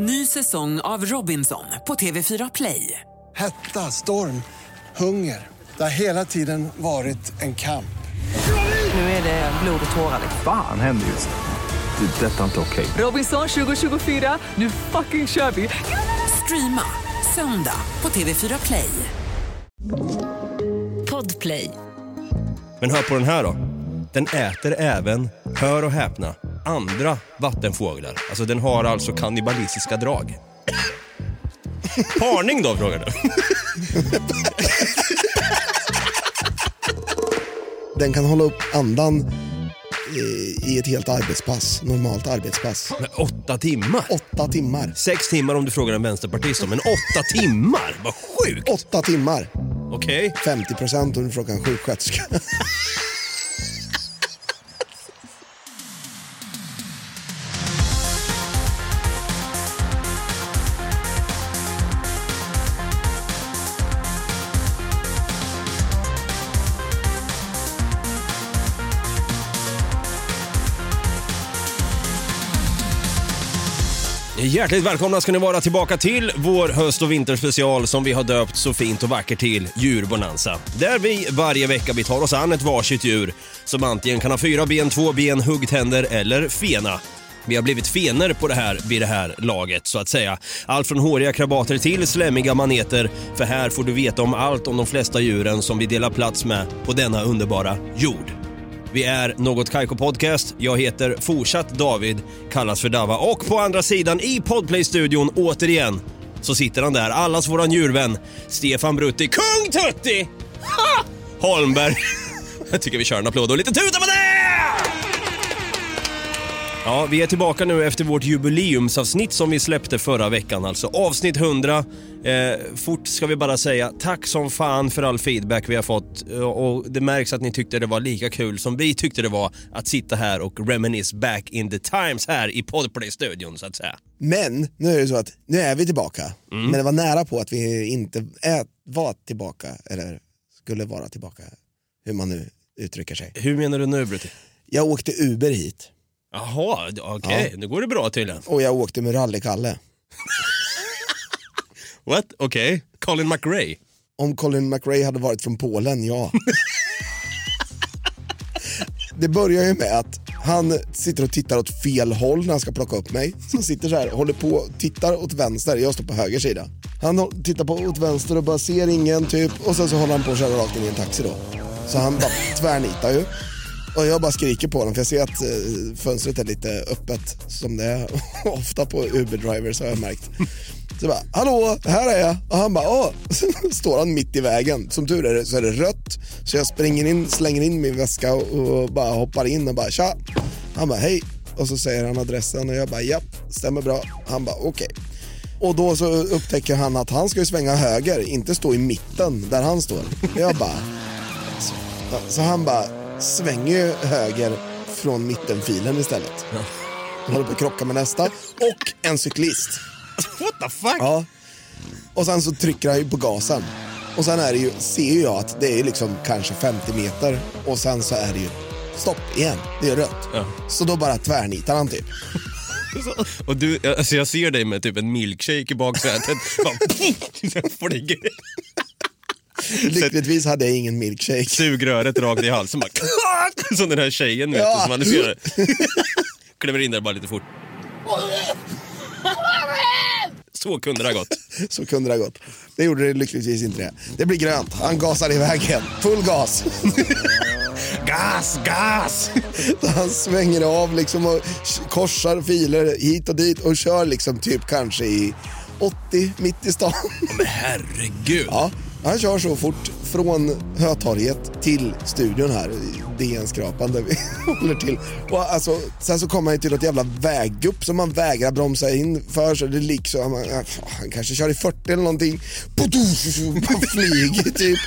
Ny säsong av Robinson på TV4 Play. Hetta, storm, hunger. Det har hela tiden varit en kamp. Nu är det blod och tårar. Fan händer just nu. Det. är Detta är inte okej. Robinson 2024, nu fucking kör vi! Streama söndag på TV4 Play. Podplay. Men hör på den här då. Den äter även, hör och häpna, andra vattenfåglar. Alltså den har alltså kannibalistiska drag. Parning då frågar du? Den kan hålla upp andan i, i ett helt arbetspass, normalt arbetspass. Men åtta timmar? Åtta timmar. Sex timmar om du frågar en vänsterpartist om, men åtta timmar? Vad sjukt! Åtta timmar. Okej. 50 procent om du frågar en sjuksköterska. Hjärtligt välkomna ska ni vara tillbaka till vår höst och vinterspecial som vi har döpt så fint och vackert till Djurbonanza. Där vi varje vecka vi tar oss an ett varsitt djur som antingen kan ha fyra ben, två ben, huggtänder eller fena. Vi har blivit fener på det här vid det här laget så att säga. Allt från håriga krabater till slemmiga maneter. För här får du veta om allt om de flesta djuren som vi delar plats med på denna underbara jord. Vi är Något Kaiko Podcast. Jag heter fortsatt David, kallas för Dava. Och på andra sidan i Podplay-studion, återigen, så sitter han där, allas våran djurvän, Stefan Brutti, Kung Tutti! Ha! Holmberg. Jag tycker vi kör en applåd och lite tuta på det! Ja, vi är tillbaka nu efter vårt jubileumsavsnitt som vi släppte förra veckan, alltså avsnitt 100. Eh, fort ska vi bara säga tack som fan för all feedback vi har fått Eh, och det märks att ni tyckte det var lika kul som vi tyckte det var att sitta här och reminisce back in the times här i Podplay-studion så att säga. Men nu är det så att nu är vi tillbaka. Men det var nära på att vi inte är, var tillbaka, eller skulle vara tillbaka. Hur man nu uttrycker sig. Hur menar du nu Brutti? Jag åkte Uber hit Jaha, okej, nu går det bra tydligen. och jag åkte med Rally-Kalle. What? Okej, Colin McRae. Om Colin McRae hade varit från Polen, ja. Det börjar ju med att han sitter och tittar åt fel håll när han ska plocka upp mig. Så han sitter så här, håller på, tittar åt vänster, jag står på höger sida. Han tittar på åt vänster och bara ser ingen typ och sen så håller han på att köra rakt in i en taxi då. Så han bara tvärnitar ju. Och jag bara skriker på honom för jag ser att eh, fönstret är lite öppet som det är ofta på Uber-drivers har jag märkt. Så jag bara, hallå, här är jag. Och han bara, åh. Så står han mitt i vägen. Som tur är det så är det rött. Så jag springer in, slänger in min väska och, och bara hoppar in och bara, tja. Han bara, hej. Och så säger han adressen och jag bara, japp, stämmer bra. Han bara, okej. Och då så upptäcker han att han ska ju svänga höger, inte stå i mitten där han står. Jag bara, alltså. så, så han bara svänger ju höger från mittenfilen istället. Han håller på att krocka med nästa. Och en cyklist. What the fuck? Ja. Och sen så trycker han ju på gasen. Och sen är det ju, ser jag att det är liksom kanske 50 meter och sen så är det ju stopp igen. Det är rött. Ja. Så då bara tvärnitar han typ. Och du, alltså jag ser dig med typ en milkshake i baksätet. Bara flyger. Lyckligtvis hade jag ingen milkshake. Sugröret rakt i halsen. Bara, som den här tjejen vet Ja. som ser. Kliver in där bara lite fort. Så kunde det ha gått. Så kunde det ha gått. Det gjorde det lyckligtvis inte det. Det blir grönt. Han gasar iväg igen. Full gas. Gas, gas! Han svänger av liksom och korsar filer hit och dit och kör liksom typ kanske i 80 mitt i stan. Men herregud. Ja, han kör så fort från Hötorget till studion här, DN-skrapan där vi håller till. Och alltså, sen så kommer han till ett jävla väggupp som man vägrar bromsa in för så det liksom, han, han kanske kör i 40 eller någonting. Man flyger typ.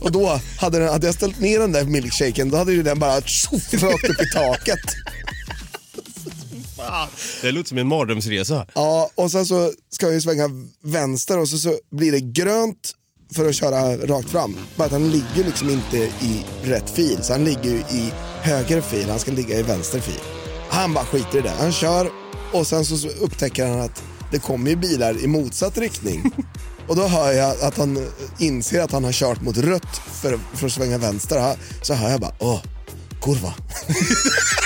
Och då hade, den, hade jag ställt ner den där milkshaken då hade ju den bara tjoff, rakt upp i taket. Det låter som en mardrömsresa. Ja, och sen så ska jag ju svänga vänster och så, så blir det grönt för att köra rakt fram. Bara att han ligger liksom inte i rätt fil, så han ligger ju i höger fil, han ska ligga i vänster fil. Han bara skiter i det. Han kör Och sen så så upptäcker han att det kommer ju bilar i motsatt riktning. Och då hör jag att han inser att han har kört mot rött för, för att svänga vänster. Så hör jag bara, åh, kurva.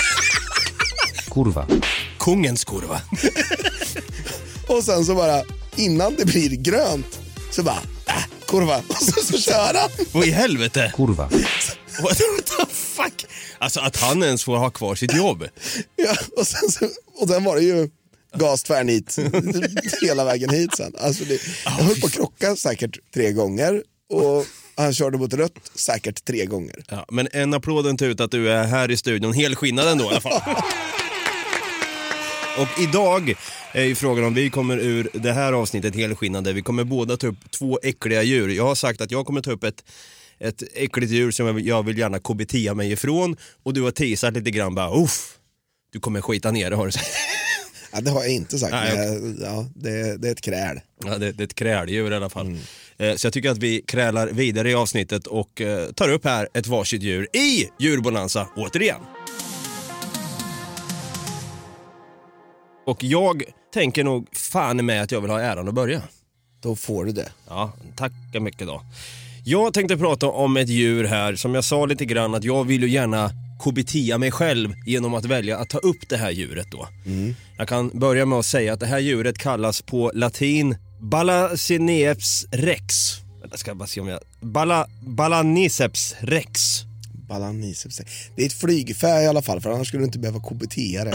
Kurva. Kungens kurva. Och sen så bara, innan det blir grönt, så bara, äh, kurva. Och så, så kör han. Vad i helvete? Kurva. What the fuck? Alltså att han ens får ha kvar sitt jobb. Ja, och, sen så, och sen var det ju gas tvärnit hela vägen hit sen. Alltså det, jag höll på att krocka säkert tre gånger och han körde mot rött säkert tre gånger. Ja, men en applåd inte ut att du är här i studion helskinnad ändå i alla fall. Och idag är ju frågan om vi kommer ur det här avsnittet helskinnade. Vi kommer båda ta upp två äckliga djur. Jag har sagt att jag kommer ta upp ett, ett äckligt djur som jag vill, jag vill gärna KBT mig ifrån och du har teasat lite grann bara uff, du kommer skita ner det har du sagt. Ja, det har jag inte sagt, Nej, men jag, ja, det, det är ett kräl. Ja, det, det är ett kräldjur i alla fall. Eh, Så jag tycker att vi krälar vidare i avsnittet och eh, tar upp här ett varsitt djur i Djurbonanza återigen. Och jag tänker nog fan med att jag vill ha äran att börja. Då får du det. Ja, tack så mycket då. Jag tänkte prata om ett djur här som jag sa lite grann att jag vill ju gärna KBT mig själv genom att välja att ta upp det här djuret då. Jag kan börja med att säga att det här djuret kallas på latin Balacineps rex. Jag ska bara se om jag... Bala, Balaniceps rex. Balaniceps. Det är ett flygfä i alla fall, för annars skulle du inte behöva KBT det.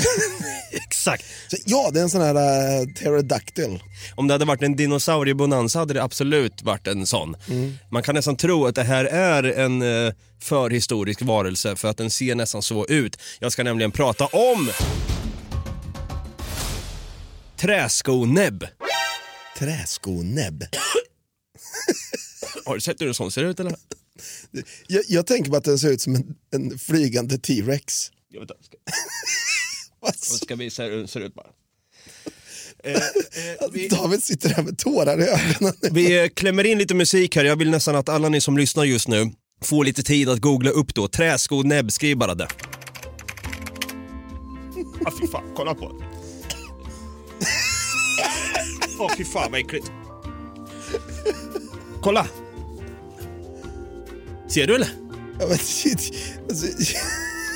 Exakt. Så, ja, det är en sån här uh, pterodactyl. Om det hade varit en dinosauriebonanza hade det absolut varit en sån. Man kan nästan tro att det här är en eh, förhistorisk varelse för att den ser nästan så ut. Jag ska nämligen prata om träskonäbb. Träskonäbb. Har du sett hur en sån ser ut eller? Jag, jag tänker på att den ser ut som en, en flygande T-rex. Jag vet inte. Ska, jag ska visa hur den ser ut bara. Eh, eh, vi, David sitter här med tårar i ögonen. vi eh, klämmer in lite musik här. Jag vill nästan att alla ni som lyssnar just nu får lite tid att googla upp då. Träskonäbb, skriv bara det. Ah, fy fan, kolla på det. Åh fy fan vad äckligt. Kolla. Ser du eller? Ja, men. Alltså,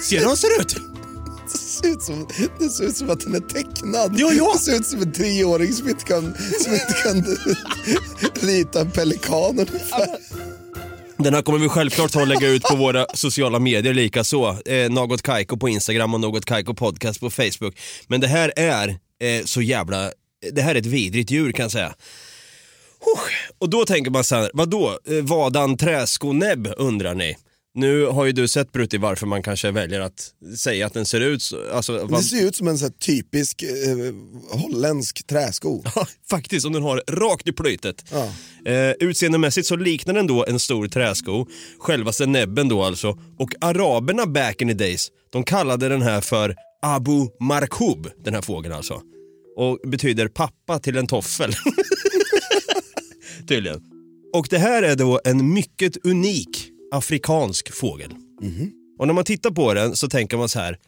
Ser du hur den ser ut? Det ser, ut som, det ser ut som att den är tecknad. Ja, ja. Det ser ut som en treåring som inte kan, som inte kan rita en pelikan ungefär. Den här kommer vi självklart ta och lägga ut på våra sociala medier lika så. Eh, Något Kaiko på Instagram och Något Kaiko podcast på Facebook. Men det här är eh, så jävla, det här är ett vidrigt djur kan jag säga. Och då tänker man så här, vadå, eh, vadan träskonäbb undrar ni? Nu har ju du sett Brutti varför man kanske väljer att säga att den ser ut så. Alltså, Det vad, ser ut som en så typisk eh, holländsk träsko. Ja, faktiskt, om den har rakt i plytet. Ja. Eh, utseendemässigt så liknar den då en stor träsko, självaste näbben då alltså. Och araberna back in the days, de kallade den här för Abu Markub, den här fågeln alltså. Och betyder pappa till en toffel. Tydligen. Och det här är då en mycket unik afrikansk fågel. Och när man tittar på den så tänker man så här,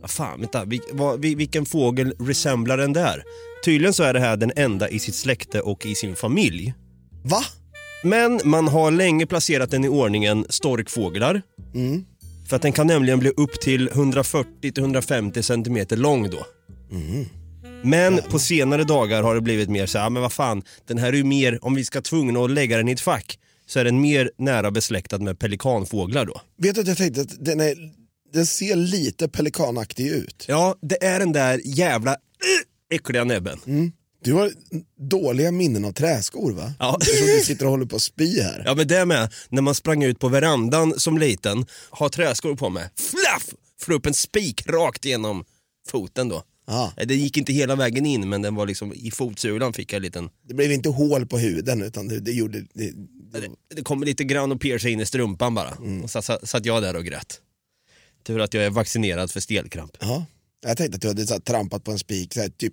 vad fan, vänta, vil, vad, vil, vilken fågel resemblar den där? Tydligen så är det här den enda i sitt släkte och i sin familj. Va? Men man har länge placerat den i ordningen storkfåglar. För att den kan nämligen bli upp till 140-150 cm lång då. Men på senare dagar har det blivit mer så här, "Ah, men vad fan, den här är ju mer, om vi ska tvungna att lägga den i ett fack, så är den mer nära besläktad med pelikanfåglar då. Vet du att jag tänkte att den, är, den ser lite pelikanaktig ut. Ja, det är den där jävla äh, äckliga näbben. Du har dåliga minnen av träskor va? Ja. Eftersom du sitter och håller på att spy här. Ja men det med, när man sprang ut på verandan som liten, har träskor på mig, flaff! Får upp en spik rakt genom foten då. Ja. Eh, Det gick inte hela vägen in men den var liksom i fotsulan fick jag en liten, Det blev inte hål på huden utan det, det gjorde... Det, det, det kom lite grann och pierca in i strumpan bara. Och så satt, satt jag där och grät. Tur att jag är vaccinerad för stelkramp. ja. Jag tänkte att du hade så här, trampat på en spik, så här, typ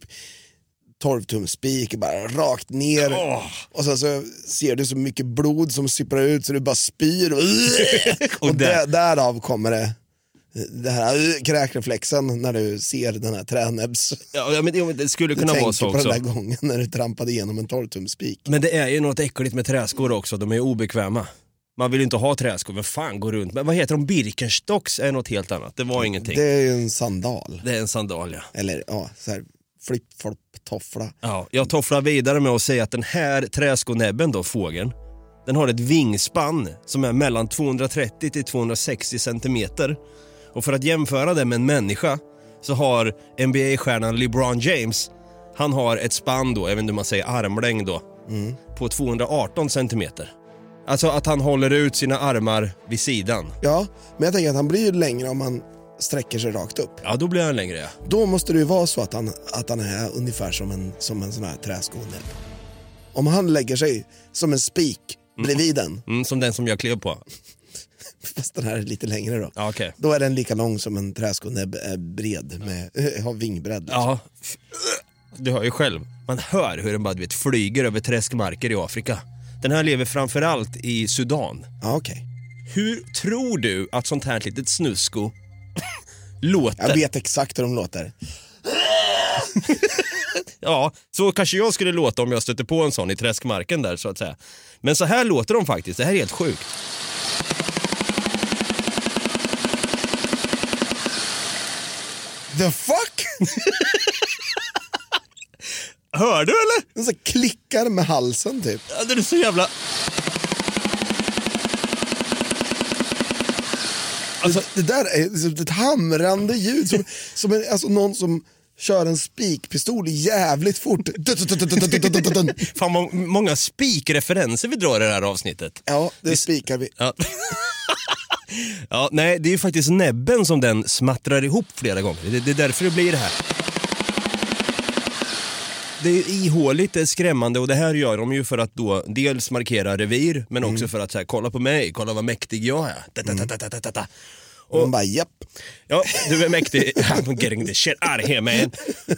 12 tums spik, bara rakt ner. Och sen så ser du så mycket blod som sipprar ut så du bara spyr. Och, och där- där, därav kommer det det här uh, kräkreflexen när du ser den här tränäbbs. Ja, men det, det skulle Du kunna tänker vara så på också. den där gången när du trampade igenom en 12 spik. Men det är ju något äckligt med träskor också, de är ju obekväma. Man vill ju inte ha träskor, vem fan går runt med? Vad heter de? Birkenstocks är något helt annat. Det var ingenting. Det är ju en sandal. Det är en sandal ja. Eller ja, så här flip-flop toffla. ja. Jag tofflar vidare med att säga att den här träskonäbben då, fågeln, den har ett vingspann som är mellan 230 till 260 centimeter. Och för att jämföra det med en människa så har NBA-stjärnan LeBron James, han har ett spann då, jag vet inte hur man säger armlängd då, på 218 centimeter. Alltså att han håller ut sina armar vid sidan. Ja, men jag tänker att han blir ju längre om man sträcker sig rakt upp. Ja, då blir han längre ja. Då måste det ju vara så att han, att han är ungefär som en, som en sån här träskonäbb. Om han lägger sig som en spik bredvid den, Mm, som den som jag klev på. fast den här är lite längre då. Ja, okej. Då är den lika lång som en träskonäbb är bred, med, har vingbredd. Liksom. Ja, du hör ju själv. Man hör hur den bara vet, flyger över träskmarker i Afrika. Den här lever framförallt i Sudan. Ja, okej. Hur tror du att sånt här litet snusko låter? Jag vet exakt hur de låter. Ja, så kanske jag skulle låta om jag stötte på en sån i träskmarken där så att säga. Men så här låter de faktiskt, det här är helt sjukt. The fuck? Hör du eller? Den så klickar med halsen typ. Ja, det är så jävla... Alltså, det där är liksom ett hamrande ljud, som, som en, alltså någon som kör en spikpistol jävligt fort. Fan vad många spikreferenser vi drar i det här avsnittet. Ja, det spikar vi. Ja. Ja, nej, det är ju faktiskt näbben som den smattrar ihop flera gånger. Det, det är därför det blir det här. Det är ihåligt, det är skrämmande och det här gör de ju för att då dels markera revir men också för att så här, kolla på mig, kolla vad mäktig jag är. Da, da, da, da, da, da, da. Och man bara japp. Ja, du är mäktig. I'm getting the shit out of here man.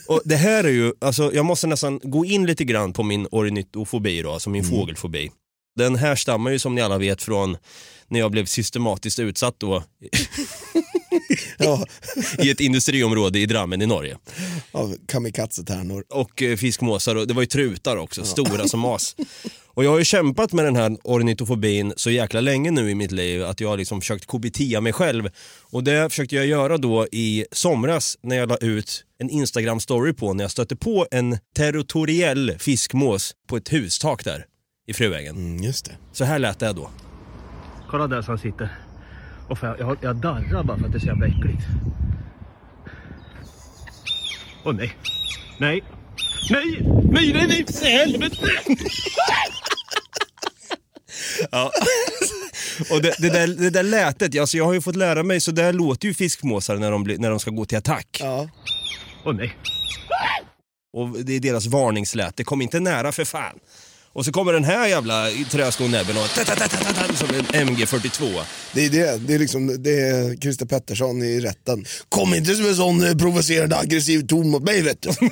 Och det här är ju, alltså jag måste nästan gå in lite grann på min ornitofobi då, alltså min fågelfobi. Den här stammar ju som ni alla vet från när jag blev systematiskt utsatt då Ja, i ett industriområde i Drammen i Norge. av kamikaze-tärnor. Och eh, fiskmåsar och det var ju trutar också, stora som as. Och jag har ju kämpat med den här ornitofobin så jäkla länge nu i mitt liv att jag har liksom försökt KBT mig själv. Och det försökte jag göra då i somras när jag la ut en Instagram-story på när jag stötte på en territoriell fiskmås på ett hustak där i Fruängen. Mm, just det. Så här lät det då. Kolla där som han sitter. Och för jag, jag, darrar bara för att det är så jävla äckligt. Åh nej. Nej. Nej! Nej, nej, nej! För helvete! ja. Och det, det, där, det där lätet, alltså jag har ju fått lära mig, så där låter ju fiskmåsar när de, blir- när de ska gå till attack. Ja. Åh nej. Och det är deras varningsläte, kom inte nära för fan. Och så kommer den här jävla träskonäbben och ta, ta, ta, ta, ta, ta, som en MG42. Det är det. Det är liksom, det är Christer Pettersson i rätten. Kom inte som en sån eh, provocerande aggressiv ton mot mig vet du.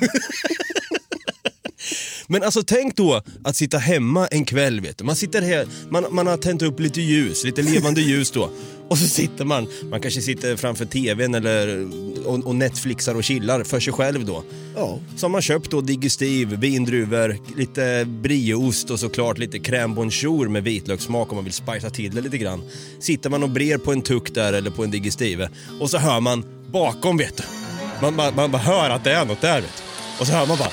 Men alltså tänk då att sitta hemma en kväll, vet du. Man sitter här, man, man har tänt upp lite ljus, lite levande ljus då. Och så sitter man, man kanske sitter framför tvn eller och, och Netflixar och chillar för sig själv då. Ja. Så har man köpt då digestiv, vindruvor, lite brieost och såklart lite crème bonjour med vitlökssmak om man vill spicea till det lite grann. Sitter man och brer på en tuck där eller på en digestive och så hör man bakom vet du. Man, man, man bara hör att det är något där vet du. Och så hör man bara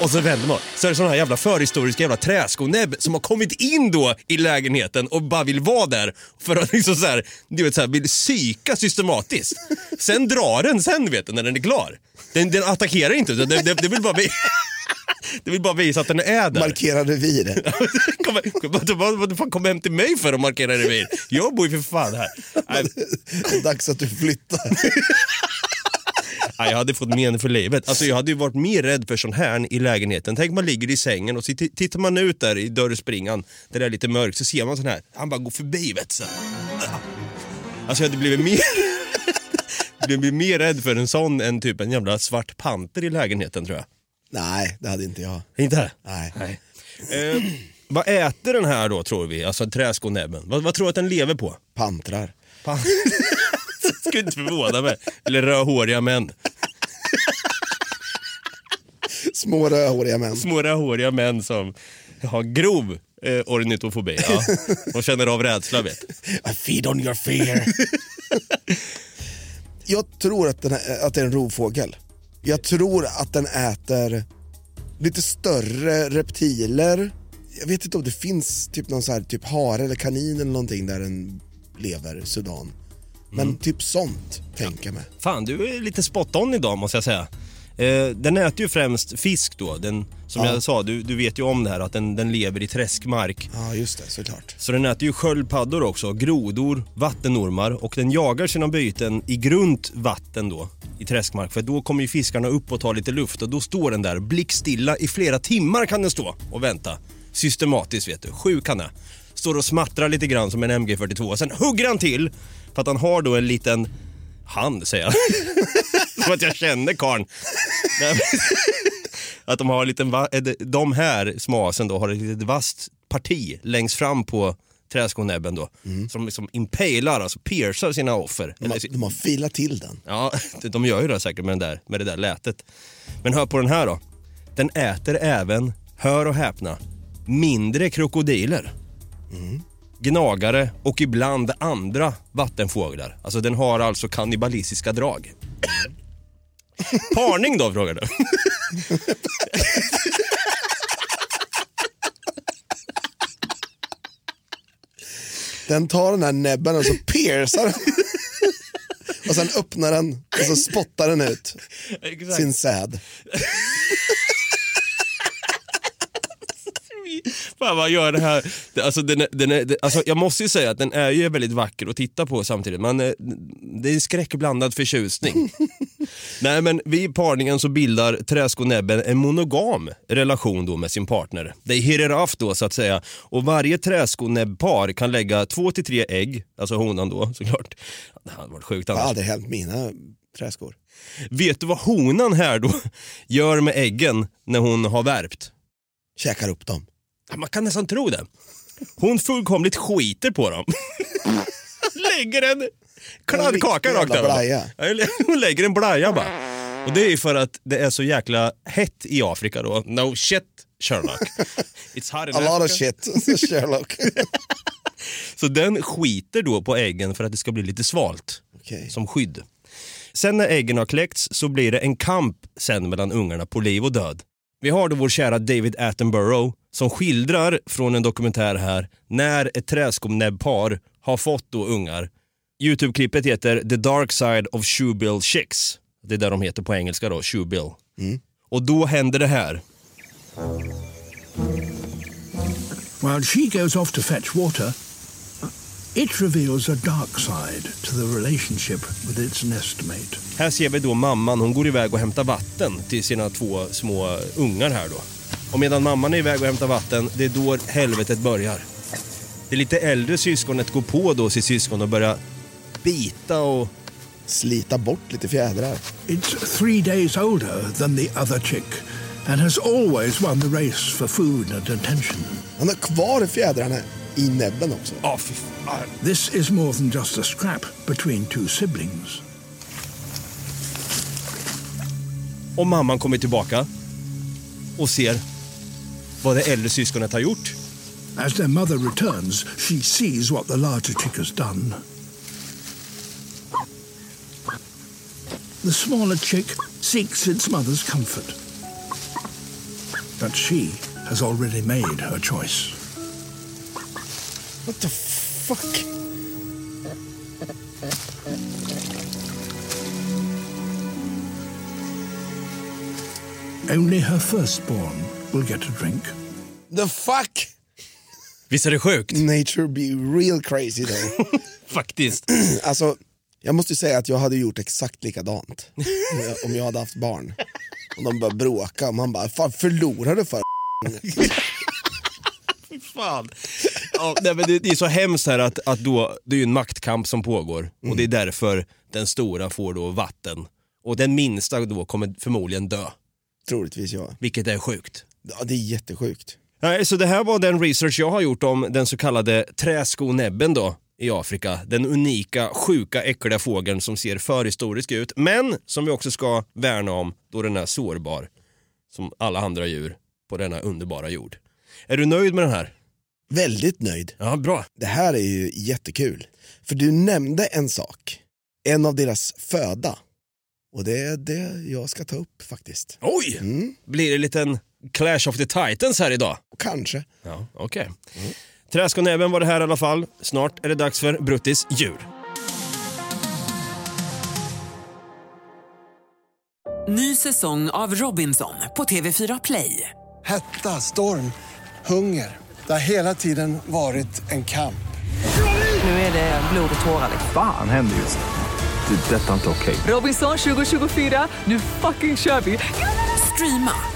och så vänder man. Så är det sådana här jävla förhistoriska jävla träskonäbb som har kommit in då i lägenheten och bara vill vara där för att liksom så här, du vet så här, vill psyka systematiskt. Sen drar den sen vet du, när den är klar. Den, den attackerar inte, det, det, det, vill bara vi, det vill bara visa att den är där. Markera revir. vad fan kom hem till mig för att markera revir? Jag bor ju för fan här. Nej, Dags att du flyttar. Jag hade fått men för livet. Alltså, jag hade ju varit mer rädd för sån här i lägenheten. Tänk man ligger i sängen och så tittar man ut där i dörrspringan där det är lite mörkt så ser man sån här. Han bara går förbi vet du. så. Alltså jag hade blivit mer... blivit mer rädd för en sån än typ en jävla svart panter i lägenheten tror jag. Nej, det hade inte jag. Inte? Nej. Nej. Eh, vad äter den här då tror vi, alltså träskonäbben? Vad, vad tror du att den lever på? Pantrar. Pan- Skulle inte förvåna mig. Eller rödhåriga män. Små rödhåriga män. Små rödhåriga män som har grov eh, ornitofobi. Ja. Och känner av rädsla vet. I feed on your fear. jag tror att, den är, att det är en rovfågel. Jag tror att den äter lite större reptiler. Jag vet inte om det finns typ någon så här, typ hare eller kanin eller någonting där den lever, Sudan. Men typ sånt, tänker jag mig. Fan, du är lite spot on idag måste jag säga. Eh, den äter ju främst fisk då. Den, som Ja. jag sa, du, du vet ju om det här att den, den lever i träskmark. Ja, just det, såklart. Så den äter ju sköldpaddor också, grodor, vattenormar och den jagar sina byten i grunt vatten då, i träskmark. För då kommer ju fiskarna upp och tar lite luft och då står den där blickstilla i flera timmar kan den stå och vänta. Systematiskt vet du, sjuk han är. Står och smattrar lite grann som en MG42. Sen hugger han till för att han har då en liten hand säger jag. som att jag känner karln. Att de har en liten, eh, de här smasen då har ett litet vasst parti längst fram på träskonäbben då. Som liksom impalar, alltså piercar sina offer. De har, de har filat till den. ja, de gör ju det säkert med, den där, med det där lätet. Men hör på den här då. Den äter även, hör och häpna, mindre krokodiler. Gnagare och ibland andra vattenfåglar. Alltså den har alltså kannibalistiska drag. Parning då frågar du? Den tar den här näbben och så piercar den. Och sen öppnar den och så spottar den ut Exakt. sin säd. Fan vad gör det här? Det- Alltså, den är, den är, det, alltså, jag måste ju säga att den är ju väldigt vacker att titta på samtidigt. Men eh, det är skräckblandad förtjusning. Nej men vid parningen så bildar träskonäbben en monogam relation då med sin partner. Det är hieraraf då så att säga. Och varje träskonäbbpar kan lägga två till tre ägg, alltså honan då såklart. Det hade varit sjukt Det annars. aldrig hänt mina träskor. Vet du vad honan här då gör med äggen när hon har värpt? Käkar upp dem. Man kan nästan tro det. Hon fullkomligt skiter på dem. lägger en kladdkaka rakt över. Hon lägger en blaja bara. Och det är för att det är så jäkla hett i Afrika då. No shit Sherlock. It's hot in A lot of shit, Sherlock. Så den skiter då på äggen för att det ska bli lite svalt. Okej. Som skydd. Sen när äggen har kläckts så blir det en kamp sen mellan ungarna på liv och död. Vi har då vår kära David Attenborough som skildrar från en dokumentär här när ett träskomnäbbpar har fått då ungar. Youtube-klippet heter The Dark Side of Shoebill Chicks. Det är där de heter på engelska då, Shoebill. Och då händer det här. While she goes off to fetch water, it reveals a dark side to the relationship with its nestmate. Här ser vi då mamman, hon går iväg och hämtar vatten till sina två små ungar här då. Och medan mamman är iväg och hämtar vatten, det är då helvetet börjar. Det lite äldre syskonet går på då sitt syskon och börjar bita och... Slita bort lite fjädrar. It's three days older than the other chick and has always won the race for food and attention. Han har kvar fjädrarna i näbben också. Ja, fy fan. This is more than just a scrap between two siblings. Och mamman kommer tillbaka och ser vad det äldre syskonet har gjort. As their mother returns, she sees what the larger chick has done. The smaller chick seeks its mother's comfort. But she has already made her choice. What the fuck? Only her firstborn will get a drink. The fuck? Visst är det sjukt? Nature be real crazy though. Faktiskt. alltså, jag måste ju säga att jag hade gjort exakt likadant om jag, om jag hade haft barn. Och de började bråka och man bara, fan förlorade för Fan. Ja, nej, men det, det är så hemskt här att, att då, det är ju en maktkamp som pågår och det är därför den stora får då vatten. Och den minsta då kommer förmodligen dö, Troligtvis ja. vilket är sjukt. Ja. Det är jättesjukt. Nej, så det här var den research jag har gjort om den så kallade träskonäbben då. i Afrika. Den unika, sjuka, äckliga fågeln som ser förhistorisk ut, men som vi också ska värna om då den är sårbar. Som alla andra djur på denna underbara jord. Är du nöjd med den här? Väldigt nöjd. Ja, bra. Det här är ju jättekul. För du nämnde en sak. En av deras föda. Och det är det jag ska ta upp faktiskt. Oj! Blir det en liten Clash of the Titans här idag? Kanske. Ja, okej. Träsk och näven var det här i alla fall. Snart är det dags för Bruttis djur. Ny säsong av Robinson på TV4 Play. Hetta, storm, hunger. Det har hela tiden varit en kamp. Nu är det blod och tårar. liksom. Fan händer just nu. Det. är Detta är inte okej. Robinson 2024, nu fucking kör vi! Streama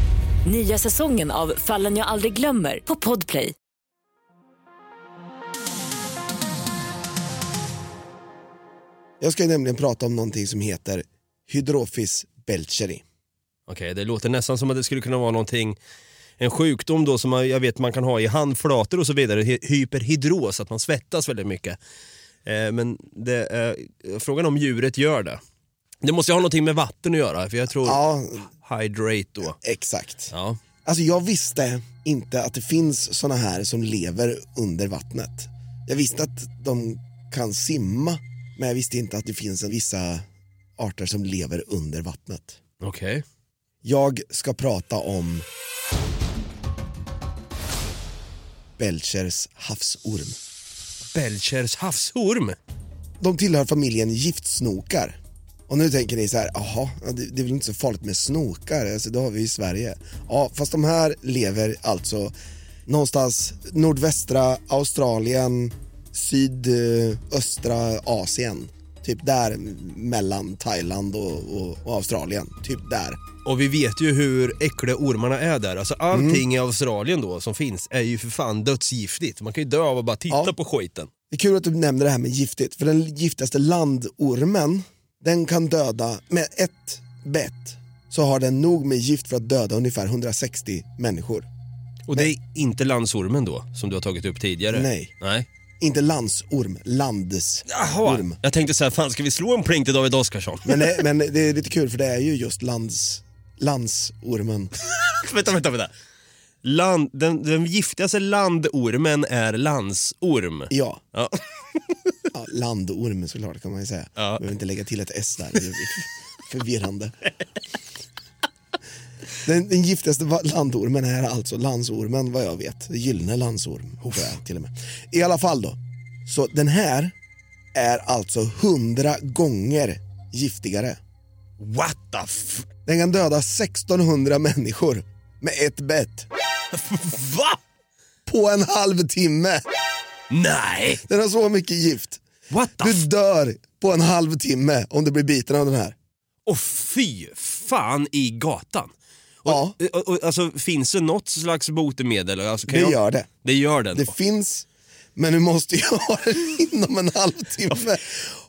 Nya säsongen av Fallen jag aldrig glömmer på Podplay. Jag ska nämligen prata om någonting som heter Hydrophis belcheri. Okej, det låter nästan som att det skulle kunna vara någonting en sjukdom då som jag vet man kan ha i handflator och så vidare, hy- hyperhidros, att man svettas väldigt mycket. Eh, men det är, frågan om djuret gör det. Det måste ju ha någonting med vatten att göra, för jag tror Ja, hydrate då. exakt. Ja. Alltså jag visste inte att det finns såna här som lever under vattnet. Jag visste att de kan simma, men jag visste inte att det finns vissa arter som lever under vattnet. Okej. Jag ska prata om Belchers havsorm. Belchers havsorm. De tillhör familjen giftsnokar. Och nu tänker ni så här, jaha, ja, det, det är väl inte så farligt med snokar, alltså, det har vi i Sverige. Ja, fast de här lever alltså någonstans nordvästra Australien, sydöstra Asien. Typ där mellan Thailand och, och, och Australien, typ där. Och vi vet ju hur äckliga ormarna är där. Alltså allting i Australien då som finns är ju för fan dödsgiftigt. Man kan ju dö av att bara titta Ja. på skiten. Det är kul att du nämner det här med giftigt, för den giftigaste landormen, den kan döda, med ett bett så har den nog med gift för att döda ungefär 160 människor. Och det är inte landsormen då, som du har tagit upp tidigare? Nej. Nej. Inte landsorm, landsorm. Jag tänkte så här, fan ska vi slå en pling till David Oskarsson? Men, det- men det är lite kul för det är ju just lands, landsormen. vänta, vänta, vänta. Land, den, den giftigaste landormen är landsorm. Ja, Ja. ja landorm såklart kan man ju säga. Ja. Behöver inte lägga till ett S där, det förvirrande. Den, den giftigaste landormen är alltså landsormen vad jag vet. Gyllene landsorm jag till och med. I alla fall då, så den här är alltså hundra gånger giftigare. What the f... Den kan döda 1600 människor med ett bett Va? på en halvtimme. Nej! Den har så mycket gift. What the Du dör på en halvtimme om du blir biten av den här. Och fy fan i gatan. Och, Ja. och, och, alltså, finns det något slags botemedel? Alltså, Det jag... gör det. Det gör den? Det finns, men du måste ju ha den inom en halvtimme.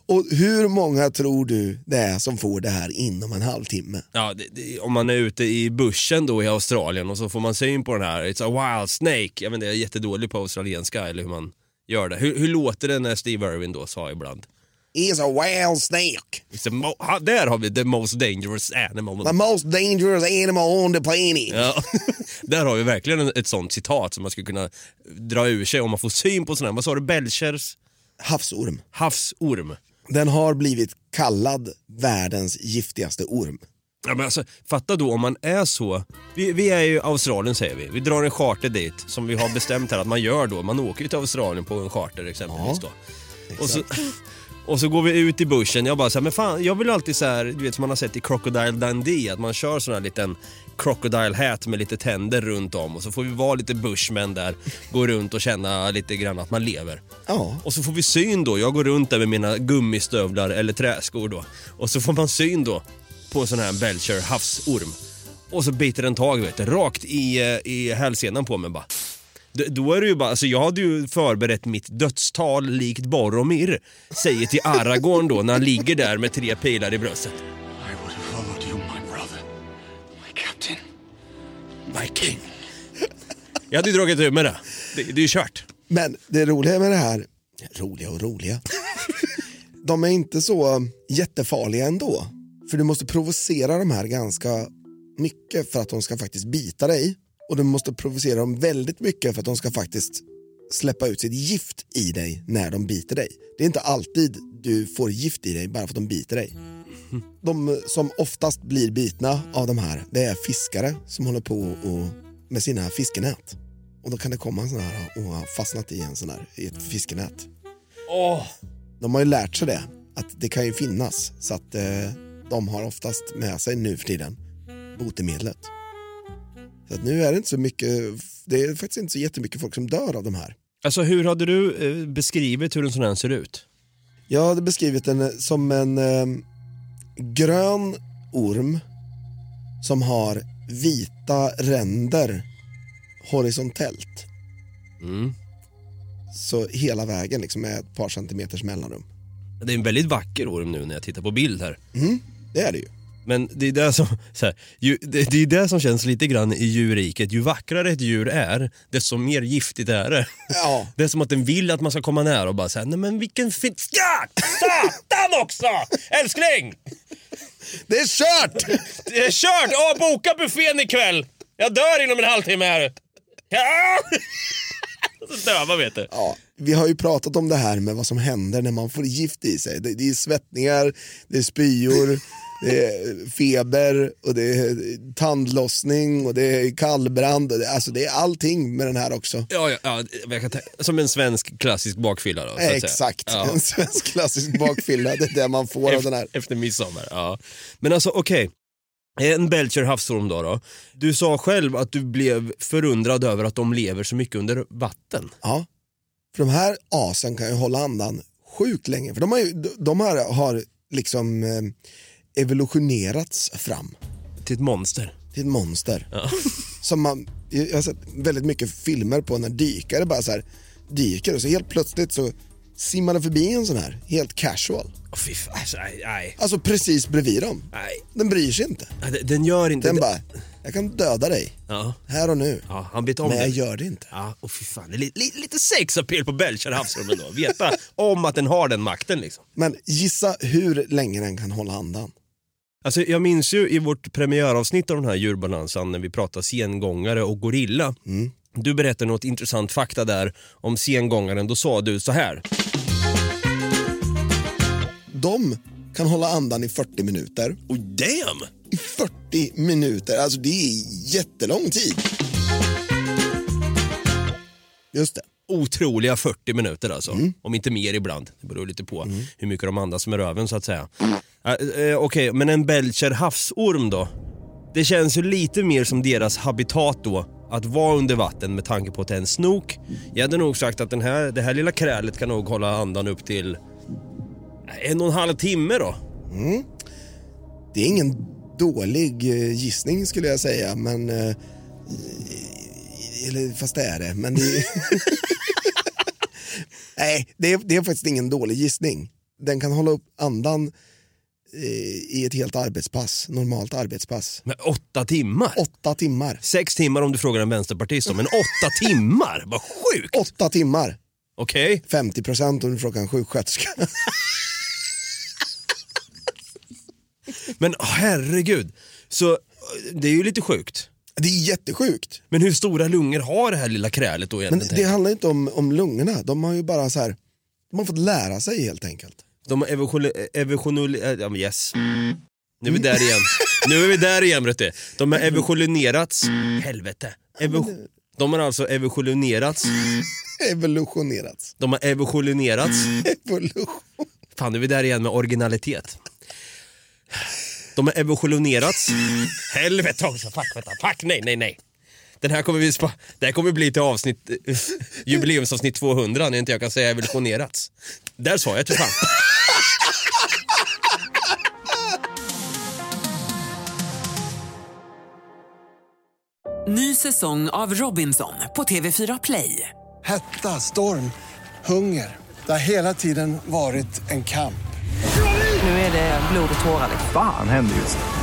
Och hur många tror du det är som får det här inom en halvtimme? Ja, det, det, om man är ute i bussen då i Australien och så får man syn på den här, it's a wild snake. Jag inte, jag är jättedålig på australienska eller hur man gör det. Hur, hur låter det när Steve Irwin då sa ibland? Is a wild snake. It's a ha, där har vi the most dangerous animal. The most dangerous animal on the planet. Ja, där har vi verkligen en- ett sånt citat som man skulle kunna dra ur sig om man får syn på sån här, vad sa du, Belchers Havsorm. havsorm. Den har blivit kallad världens giftigaste orm. Ja, men alltså, fatta då om man är så, vi, vi är ju Australien säger vi, vi drar en charter dit som vi har bestämt här att man gör då, man åker ju till Australien på en charter exempelvis då. Och så, Och så går vi ut i buschen, jag bara så här, men fan jag vill alltid så här, du vet som man har sett i Crocodile Dundee, att man kör sån här liten crocodile hat med lite tänder runt om och så får vi vara lite bushmen där, gå runt och känna lite grann att man lever. Ja. Och så får vi syn då, jag går runt där med mina gummistövlar eller träskor då. Och så får man syn då på en sån här Belcher havsorm. Och så biter den tag vet du, rakt i, eh, i hälsenan på mig bara. D- Då är det ju bara, alltså jag hade ju förberett mitt dödstal likt Boromir, säger till Aragorn då när han ligger där med tre pilar i bröstet. I would have followed you, my brother, my captain. My king. Jag hade ju dragit ur med det. Det, det är ju kört. Men det roliga med det här, roliga och roliga, de är inte så jättefarliga ändå. För du måste provocera de här ganska mycket för att de ska faktiskt bita dig. Och du måste provocera dem väldigt mycket för att de ska faktiskt släppa ut sitt gift i dig när de biter dig. Det är inte alltid du får gift i dig bara för att de biter dig. De som oftast blir bitna av de här, det är fiskare som håller på och, med sina fiskenät. Och då kan det komma en sån här och har fastnat i en sån här, i ett fiskenät. Åh. De har ju lärt sig det, att det kan ju finnas. Så att eh, de har oftast med sig nu för tiden botemedlet. Så att nu är det inte så mycket, det är faktiskt inte så jättemycket folk som dör av de här. Alltså hur hade du eh, beskrivit hur en sån här ser ut? Jag hade beskrivit den som en eh, grön orm som har vita ränder horisontellt. Mm. Så hela vägen liksom med ett par centimeters mellanrum. Det är en väldigt vacker orm nu när jag tittar på bild här. Mm, det är det ju. Men det är det som, så här, ju, det, det är det som känns lite grann i djurriket. Ju vackrare ett djur är, desto mer giftigt är det. Ja. Det är som att den vill att man ska komma nära och bara säga nej men vilken fin... Ja! Satan också! Älskling! Det är kört! Det är kört! Ja, boka buffén ikväll! Jag dör inom en halvtimme här. Ja! Så döva vet du. Ja, vi har ju pratat om det här med vad som händer när man får gift i sig. Det, det är svettningar, det är spyor, det är feber och det är tandlossning och det är kallbrand. Och det, alltså det är allting med den här också. Ja, ja, ja som en svensk klassisk bakfylla då. så att. Exakt, Ja. en svensk klassisk bakfylla, det är det man får av den här. Efter midsommar, ja. Men alltså okej. En Belcher havsorm då, då. Du sa själv att du blev förundrad över att de lever så mycket under vatten. Ja, för de här asen kan ju hålla andan sjukt länge. För de, har ju, de här har liksom eh, evolutionerats fram Till ett monster. till ett monster. Ja. Som man, jag har sett väldigt mycket filmer på när dykare bara så här dyker och så helt plötsligt så simmar det förbi en sån här, helt casual. Åh, fy fan, alltså, nej, nej. Alltså precis bredvid dem. nej. Den bryr sig inte. Den- Den gör inte... Den bara, jag kan döda dig Ja, här och nu. ja han vet om Men jag det. gör det inte. Ja, och fy fan. Det är li, li, lite sexappeal på Belcher havsormen då. Veta om att den har den makten liksom. Men gissa hur länge den kan hålla andan. Alltså, jag minns ju i vårt premiäravsnitt av den här djurbalansen när vi pratade sengångare och gorilla. Du berättade något intressant fakta där om sengångaren. Då sa du så här. De kan hålla andan i 40 minuter. Oh damn! I 40 minuter, alltså det är jättelång tid. Just det. Otroliga 40 minuter alltså. Om inte mer ibland. Det beror lite på hur mycket de andas med röven så att säga. Äh, eh, Okej, men en Belcher havsorm då? Det känns ju lite mer som deras habitat då. Att vara under vatten med tanke på att det är en snok. Jag hade nog sagt att den här, det här lilla krälet kan nog hålla andan upp till en och en halv timme då. Det är ingen dålig eh, gissning skulle jag säga, men... eh, Eller fast det är det, men det... Nej, det är, det är faktiskt ingen dålig gissning. Den kan hålla upp andan eh, i ett helt arbetspass, normalt arbetspass. Men åtta timmar? Åtta timmar. Sex timmar om du frågar en vänsterpartist om, men åtta timmar? Vad sjukt! Åtta timmar. Okej. 50 procent om du frågar en sjuksköterska. Men herregud, så det är ju lite sjukt. Det är jättesjukt. Men hur stora lungor har det här lilla krälet då Men egentligen? det handlar inte om, om lungorna. De har ju bara så här, de har fått lära sig helt enkelt. De har evolution... evolution ja, men yes. Nu är vi där igen. nu är vi där igen vet du. De har evolutionerats. Helvete. Evo... De har alltså evolutionerats. Evolutionerats. De har evolutionerats Evolution. Fan, nu är vi där igen med originalitet. De har evolutionerats. Helvete också, fuck, vänta, fuck, nej, nej, nej. Den här kommer vi spa- det här kommer bli till avsnitt, eh, jubileumsavsnitt 200 när inte jag kan säga evolutionerats. Där sa jag till fan. Ny säsong av Robinson på TV4 Play. Hetta, storm, hunger. Det har hela tiden varit en kamp. Nu är det blod och tårar. Fan händer just nu.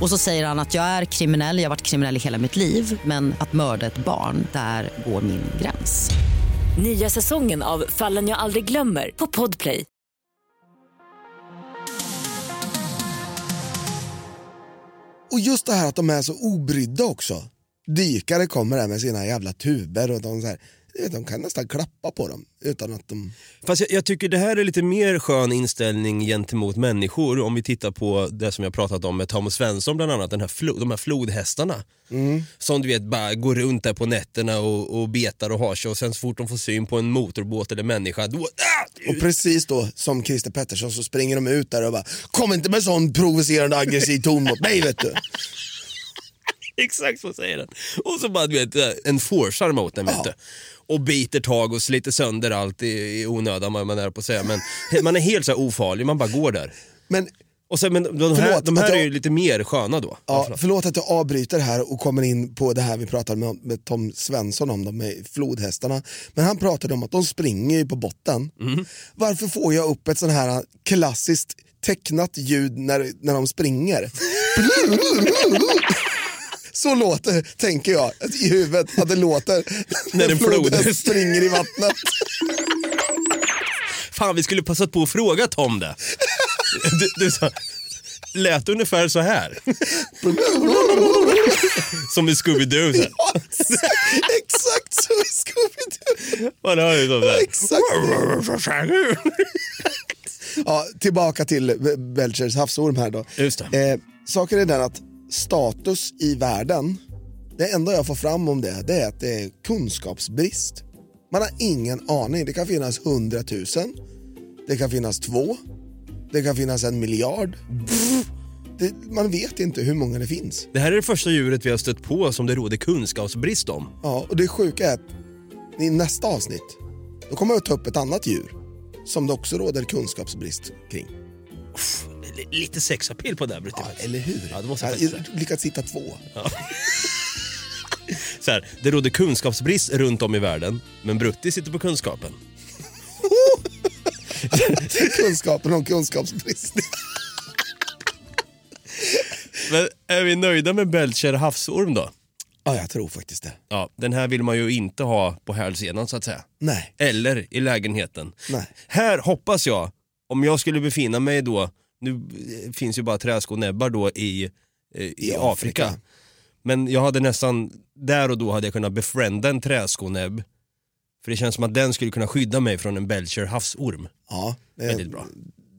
Och så säger han att jag är kriminell, jag har varit kriminell i hela mitt liv men att mörda ett barn, där går min gräns. Nya säsongen av Fallen jag aldrig glömmer på Podplay. Och just det här att de är så obrydda också. Dykare kommer där med sina jävla tuber och de, så här, de kan nästan klappa på dem utan att de... Fast jag, jag tycker det här är lite mer skön inställning gentemot människor om vi tittar på det som jag pratat om med Thomas Svensson bland annat, den här flo, de här flodhästarna. Som du vet bara går runt där på nätterna och, och betar och har sig och sen så fort de får syn på en motorbåt eller människa då... Ah! Och precis då som Christer Pettersson så springer de ut där och bara Kom inte med sån provocerande aggressiv ton mot mig vet du. Exakt så säger den. Och så bara du vet, en forcear mot den vet du. Och biter tag och sliter sönder allt i, i onödan man är på att säga. Men man är helt så här ofarlig, man bara går där. Men Och sen, men de här, Förlåt de här att är jag- ju lite mer sköna då. Ja, förlåt att jag avbryter här och kommer in på det här vi pratade med, med Tom Svensson om, de med flodhästarna. Men han pratade om att de springer ju på botten. Varför får jag upp ett sån här klassiskt tecknat ljud när, när de springer? Så låter, tänker jag, i huvudet att det låter När en flodhäst- springer i vattnet. Fan vi skulle passat på att fråga Tom det. Du, du sa, lät ungefär så här. Som i Scooby-Doo. så. Ja, exakt så i Scooby-Doo. Man hör ju så där. Exakt. Ja, tillbaka till Belchers havsorm här då. Just det. Eh, saken är den att status i världen, det enda jag får fram om det, det är att det är kunskapsbrist. Man har ingen aning. Det kan finnas hundratusen, det kan finnas två, det kan finnas en miljard. Det, man vet inte hur många det finns. Det här är det första djuret vi har stött på som det råder kunskapsbrist om. Ja, och det sjuka är att i nästa avsnitt, då kommer jag att ta upp ett annat djur som det också råder kunskapsbrist kring. Lite sexapil på det här Brutti. Eller hur? Ja, det måste jag faktiskt har lyckats hitta två. Så här, det råder kunskapsbrist runt om i världen, men Brutti sitter på kunskapen. Kunskapen om kunskapsbrist. Men är vi nöjda med Belcher havsorm då? Ja, jag tror faktiskt det. Ja, den här vill man ju inte ha på hälsenan så att säga. Nej. Eller i lägenheten. Nej. Här hoppas jag, om jag skulle befinna mig då, nu eh, finns ju bara träskonäbbar då i, eh, i, I Afrika. Afrika. Men jag hade nästan, där och då hade jag kunnat befrienda en träskonäbb. För det känns som att den skulle kunna skydda mig från en Belcher havsorm. Ja, eh, Väldigt bra.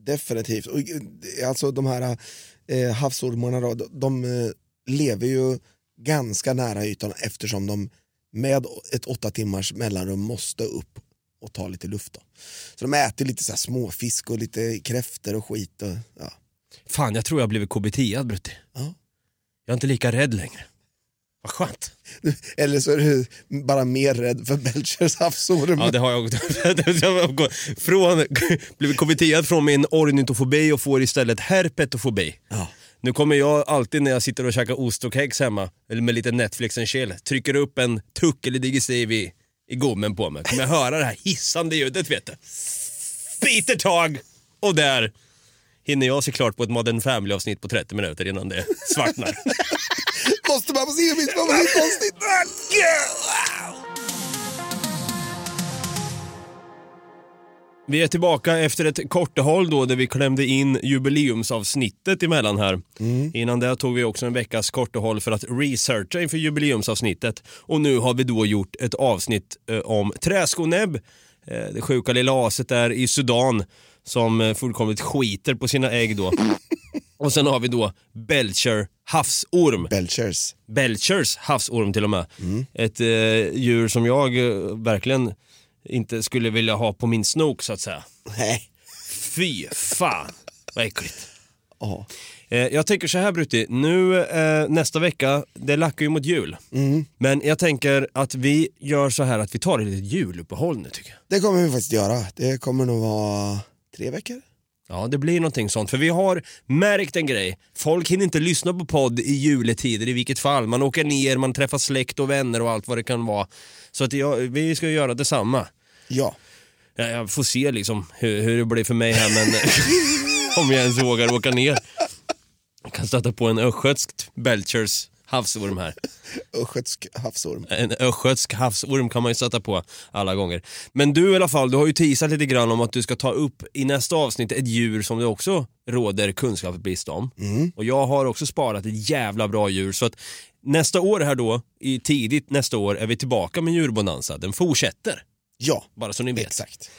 definitivt. Och, eh, alltså de här eh, havsormarna då, de, de lever ju ganska nära ytan eftersom de med ett åtta timmars mellanrum måste upp och ta lite luft. Då. Så de äter lite så här småfisk och lite kräftor och skit. Och, ja. Fan, jag tror jag har blivit KBT-ad Brutti. Ja. Jag är inte lika rädd längre. Vad skönt. Eller så är du bara mer rädd för Belchers havsorm. Ja, det har jag. gått från, blivit KBT från min ornitofobi och får istället herpetofobi. Ja. Nu kommer jag alltid när jag sitter och käkar ost och kex hemma, eller med lite Netflix and chill, trycker upp en tuck eller digestive i, i gommen på mig. Kommer jag höra det här hissande ljudet vet du. Biter tag och där hinner jag se klart på ett Modern Family-avsnitt på 30 minuter innan det svartnar. Måste man få se mitt favoritavsnitt? Vi är tillbaka efter ett kortehåll då där vi klämde in jubileumsavsnittet emellan här. Innan det tog vi också en veckas kortehåll för att researcha inför jubileumsavsnittet. Och nu har vi då gjort ett avsnitt eh, om träskonäbb, eh, det sjuka lilla aset där i Sudan som eh, fullkomligt skiter på sina ägg då. Och sen har vi då Belcher havsorm. Belchers. Belchers havsorm till och med. Ett eh, djur som jag eh, verkligen inte skulle vilja ha på min snok så att säga. Nej. Fy fan vad äckligt. Ja. Eh, jag tänker så här Brutti, nu eh, nästa vecka, det lackar ju mot jul. Men jag tänker att vi gör så här att vi tar ett litet juluppehåll nu tycker jag. Det kommer vi faktiskt göra. Det kommer nog vara tre veckor. Ja, det blir någonting sånt. För vi har märkt en grej. Folk hinner inte lyssna på podd i juletider i vilket fall. Man åker ner, man träffar släkt och vänner och allt vad det kan vara. Så att jag, vi ska göra detsamma. Ja. Ja, Jag får se liksom hur, hur det blir för mig här men om jag ens vågar åka ner. Jag kan stöta på en östgötsk Belchers havsorm här. Östgötsk havsorm. En östgötsk havsorm kan man ju stöta på alla gånger. Men du i alla fall, du har ju teasat lite grann om att du ska ta upp i nästa avsnitt ett djur som det också råder kunskapsbrist om. Och jag har också sparat ett jävla bra djur så att nästa år här då, i tidigt nästa år, är vi tillbaka med djurbonanza. Den fortsätter. Ja, Bara så ni vet. exakt.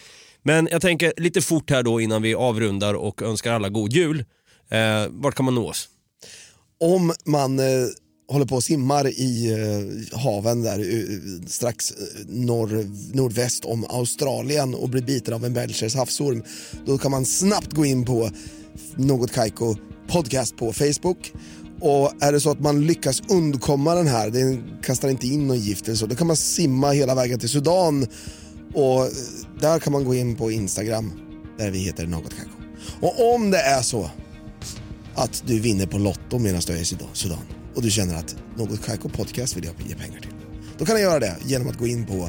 Men jag tänker lite fort här då innan vi avrundar och önskar alla god jul. Eh, vart kan man nå oss? Om man eh, håller på och simmar i eh, haven där eh, strax eh, norr, nordväst om Australien och blir biten av en belgisk havsorm, då kan man snabbt gå in på Något Kaiko podcast på Facebook. Och är det så att man lyckas undkomma den här, den kastar inte in något gift eller så, då kan man simma hela vägen till Sudan och där kan man gå in på Instagram där vi heter Något Kaiko. Och om det är så att du vinner på Lotto medan du är i Sudan och du känner att något Kaiko podcast vill jag ge pengar till. Då kan du göra det genom att gå in på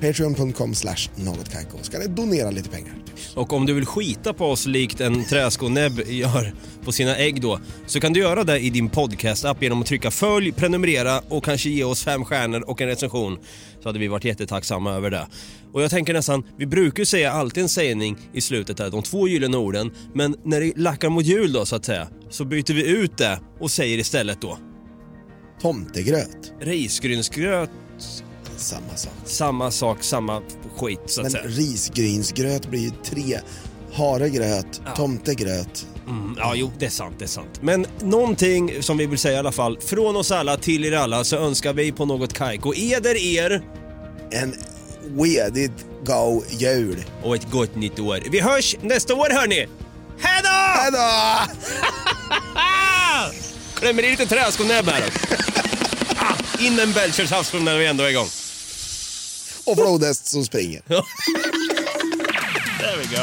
patreon.com slash någotkaiko så kan du donera lite pengar. Och om du vill skita på oss likt en träskonäbb gör på sina ägg då, så kan du göra det i din podcast-app genom att trycka följ, prenumerera och kanske ge oss fem stjärnor och en recension. Så hade vi varit jättetacksamma över det. Och jag tänker nästan, vi brukar ju säga alltid en sägning i slutet där, de två gyllene orden, men när det lackar mot jul då så att säga, så byter vi ut det och säger istället då Tomtegröt, risgrynsgröt, samma sak. samma sak, samma skit så att Men säga. risgrynsgröt blir ju tre. Haregröt, tomtegröt. Mm, ja, jo, det är sant, det är sant. Men någonting som vi vill säga i alla fall, från oss alla till er alla så önskar vi på något kajko eder er En wedigt go jul. och ett gott nytt år. Vi hörs nästa år hörni! Hejdå! Hejdå! Klämmer i lite träskonäbb här. ah, in en Belchers havsform när vi ändå är igång. Och flodhäst som springer. There we go.